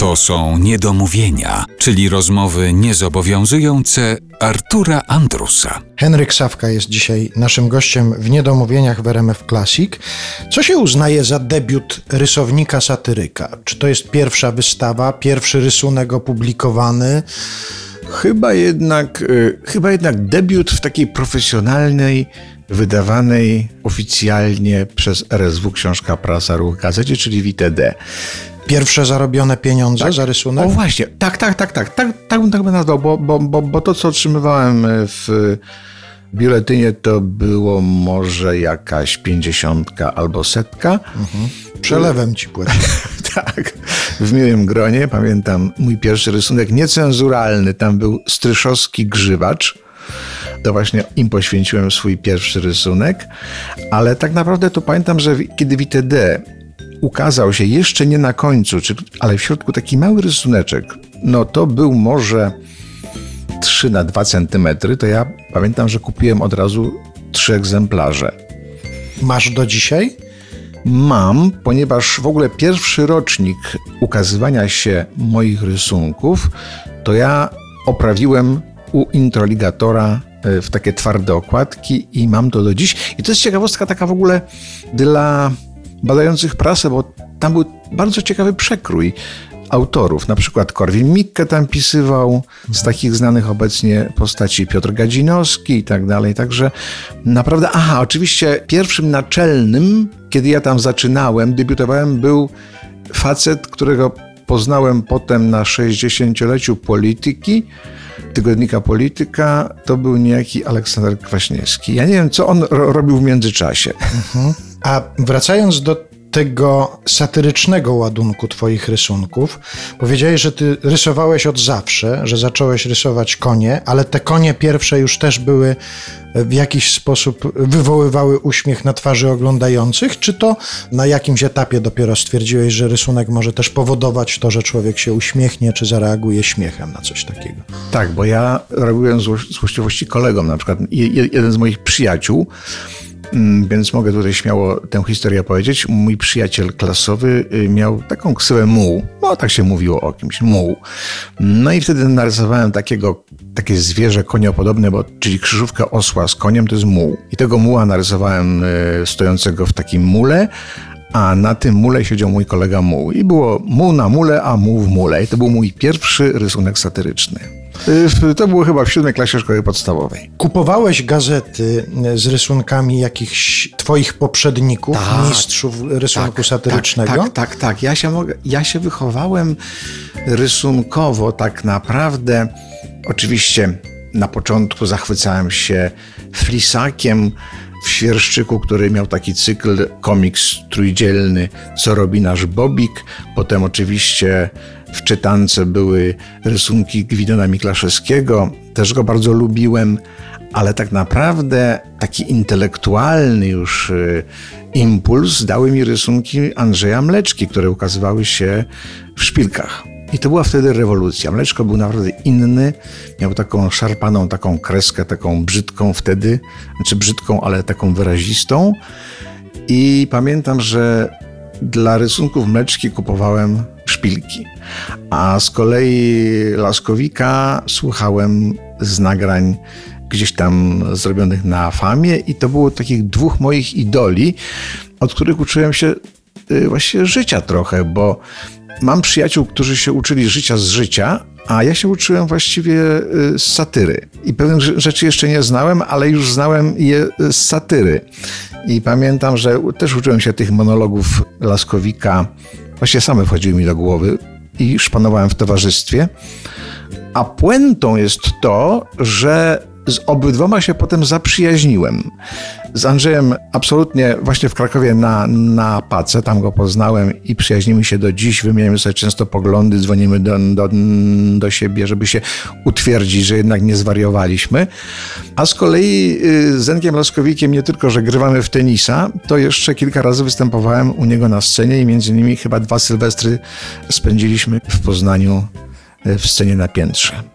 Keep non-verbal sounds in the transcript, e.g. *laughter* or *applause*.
To są niedomówienia, czyli rozmowy niezobowiązujące Artura Andrusa. Henryk Sawka jest dzisiaj naszym gościem w Niedomówieniach w RMF Classic. Co się uznaje za debiut rysownika satyryka? Czy to jest pierwsza wystawa, pierwszy rysunek opublikowany? Chyba jednak, y, chyba jednak debiut w takiej profesjonalnej, wydawanej oficjalnie przez RSW książka Prasa Ruch Gazecie, czyli WTD. Pierwsze zarobione pieniądze za rysunek? O właśnie, tak, tak, tak, tak, tak, tak bym tak by nazwał, bo, bo, bo, bo to, co otrzymywałem w biuletynie, to było może jakaś pięćdziesiątka albo setka. Mhm. Przelewem ci płaci. *laughs* tak, w miłym gronie. Pamiętam mój pierwszy rysunek niecenzuralny, tam był stryszowski grzywacz. To właśnie im poświęciłem swój pierwszy rysunek, ale tak naprawdę to pamiętam, że kiedy WTD ukazał się jeszcze nie na końcu, czy, ale w środku taki mały rysuneczek, no to był może 3 na 2 centymetry, to ja pamiętam, że kupiłem od razu trzy egzemplarze. Masz do dzisiaj? Mam, ponieważ w ogóle pierwszy rocznik ukazywania się moich rysunków, to ja oprawiłem u introligatora e, w takie twarde okładki i mam to do dziś. I to jest ciekawostka taka w ogóle dla badających prasę, bo tam był bardzo ciekawy przekrój autorów. Na przykład Korwin Mikke tam pisywał, z takich znanych obecnie postaci Piotr Gadzinowski i tak dalej. Także naprawdę, aha, oczywiście pierwszym naczelnym, kiedy ja tam zaczynałem, debiutowałem, był facet, którego poznałem potem na 60-leciu polityki, tygodnika Polityka, to był niejaki Aleksander Kwaśniewski. Ja nie wiem, co on ro robił w międzyczasie. Mhm. A wracając do tego satyrycznego ładunku Twoich rysunków. Powiedziałeś, że Ty rysowałeś od zawsze, że zacząłeś rysować konie, ale te konie pierwsze już też były w jakiś sposób wywoływały uśmiech na twarzy oglądających, czy to na jakimś etapie dopiero stwierdziłeś, że rysunek może też powodować to, że człowiek się uśmiechnie, czy zareaguje śmiechem na coś takiego? Tak, bo ja robiłem złośliwości kolegom, na przykład jeden z moich przyjaciół Mm, więc mogę tutaj śmiało tę historię powiedzieć. Mój przyjaciel klasowy y, miał taką ksywę muł, no tak się mówiło o kimś, muł. No i wtedy narysowałem takiego, takie zwierzę koniopodobne, bo, czyli krzyżówkę osła z koniem to jest muł. I tego muła narysowałem y, stojącego w takim mule, a na tym mule siedział mój kolega muł. I było muł na mule, a muł w mule. I to był mój pierwszy rysunek satyryczny. Y, to było chyba w siódmej klasie szkoły podstawowej. Kupowałeś gazety y, z rysunkami jakichś twoich poprzedników, tak, mistrzów rysunku tak, satyrycznego? Tak, tak, tak, tak. Ja się, mogę, ja się wychowałem rysunkowo tak naprawdę. Oczywiście na początku zachwycałem się flisakiem, w Świerszczyku, który miał taki cykl komiks trójdzielny, co robi nasz Bobik. Potem oczywiście w czytance były rysunki Gwidona Miklaszewskiego. Też go bardzo lubiłem, ale tak naprawdę taki intelektualny już y, impuls dały mi rysunki Andrzeja Mleczki, które ukazywały się w szpilkach. I to była wtedy rewolucja. Mleczko był naprawdę inny, miał taką szarpaną, taką kreskę, taką brzydką wtedy, znaczy brzydką, ale taką wyrazistą. I pamiętam, że dla rysunków mleczki kupowałem szpilki, a z kolei Laskowika słuchałem z nagrań gdzieś tam zrobionych na famie i to było takich dwóch moich idoli, od których uczyłem się y, właśnie życia trochę, bo mam przyjaciół, którzy się uczyli życia z życia, a ja się uczyłem właściwie y, z satyry. I pewnych rzeczy jeszcze nie znałem, ale już znałem je z satyry. I pamiętam, że też uczyłem się tych monologów Laskowika. Właśnie same wchodziły mi do głowy i szpanowałem w towarzystwie. A puentą jest to, że z obydwoma się potem zaprzyjaźniłem. Z Andrzejem absolutnie właśnie w Krakowie na, na Pace, tam go poznałem i przyjaźnimy się do dziś, wymieniamy sobie często poglądy, dzwonimy do, do, do siebie, żeby się utwierdzić, że jednak nie zwariowaliśmy. A z kolei y, z Zenkiem Laskowikiem nie tylko, że grywamy w tenisa, to jeszcze kilka razy występowałem u niego na scenie i między innymi chyba dwa sylwestry spędziliśmy w Poznaniu y, w scenie na piętrze.